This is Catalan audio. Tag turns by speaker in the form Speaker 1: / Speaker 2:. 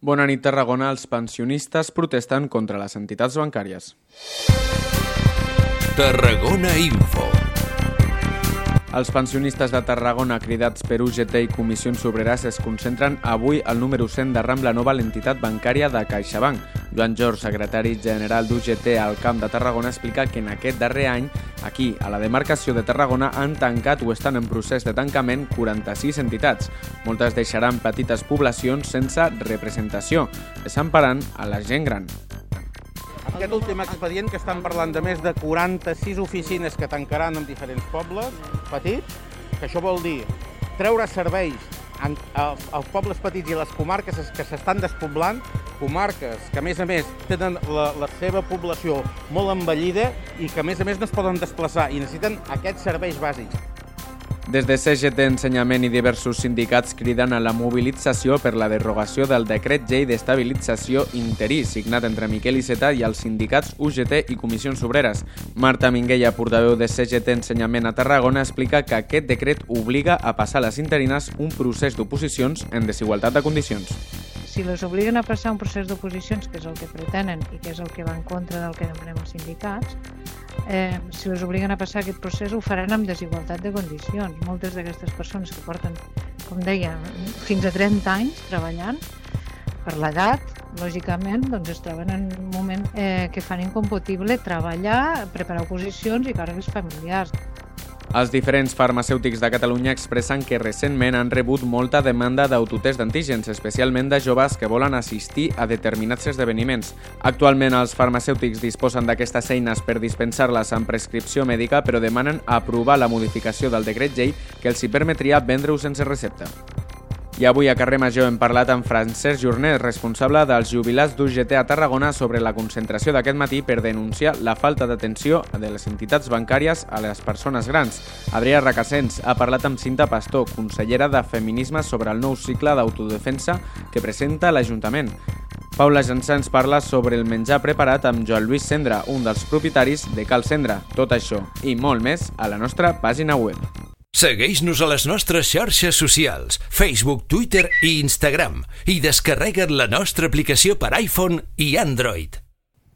Speaker 1: Bona nit, Tarragona. Els pensionistes protesten contra les entitats bancàries.
Speaker 2: Tarragona Info.
Speaker 1: Els pensionistes de Tarragona, cridats per UGT i Comissions Obreres, es concentren avui al número 100 de Rambla Nova, l'entitat bancària de CaixaBank. Joan George, secretari general d'UGT al Camp de Tarragona, explica que en aquest darrer any, aquí, a la demarcació de Tarragona, han tancat o estan en procés de tancament 46 entitats. Moltes deixaran petites poblacions sense representació, desemparant a la gent gran.
Speaker 3: Aquest últim expedient que estan parlant de més de 46 oficines que tancaran en diferents pobles petits, que això vol dir treure serveis als, als pobles petits i les comarques que s'estan despoblant, comarques que a més a més tenen la, la seva població molt envellida i que a més a més no es poden desplaçar i necessiten aquests serveis bàsics.
Speaker 1: Des de CGT Ensenyament i diversos sindicats criden a la mobilització per la derogació del decret llei d'estabilització interí signat entre Miquel Iceta i els sindicats UGT i Comissions Obreres. Marta Minguella, portaveu de CGT Ensenyament a Tarragona, explica que aquest decret obliga a passar a les interines un procés d'oposicions en desigualtat de condicions
Speaker 4: si les obliguen a passar un procés d'oposicions, que és el que pretenen i que és el que va en contra del que demanem els sindicats, eh, si les obliguen a passar aquest procés ho faran amb desigualtat de condicions. Moltes d'aquestes persones que porten, com deia, fins a 30 anys treballant, per l'edat, lògicament, doncs es troben en un moment eh, que fan incompatible treballar, preparar oposicions i càrregues familiars.
Speaker 1: Els diferents farmacèutics de Catalunya expressen que recentment han rebut molta demanda d'autotest d'antígens, especialment de joves que volen assistir a determinats esdeveniments. Actualment els farmacèutics disposen d'aquestes eines per dispensar-les amb prescripció mèdica, però demanen aprovar la modificació del decret llei que els hi permetria vendre-ho sense recepta. I avui a Carrer Major hem parlat amb Francesc Jornet, responsable dels jubilats d'UGT a Tarragona sobre la concentració d'aquest matí per denunciar la falta d'atenció de les entitats bancàries a les persones grans. Adrià Racassens ha parlat amb Cinta Pastor, consellera de Feminisme sobre el nou cicle d'autodefensa que presenta l'Ajuntament. Paula Jansà ens parla sobre el menjar preparat amb Joan Lluís Cendra, un dels propietaris de Cal Cendra. Tot això i molt més a la nostra pàgina web.
Speaker 2: Segueix-nos a les nostres xarxes socials, Facebook, Twitter i Instagram i descarrega't la nostra aplicació per iPhone i Android.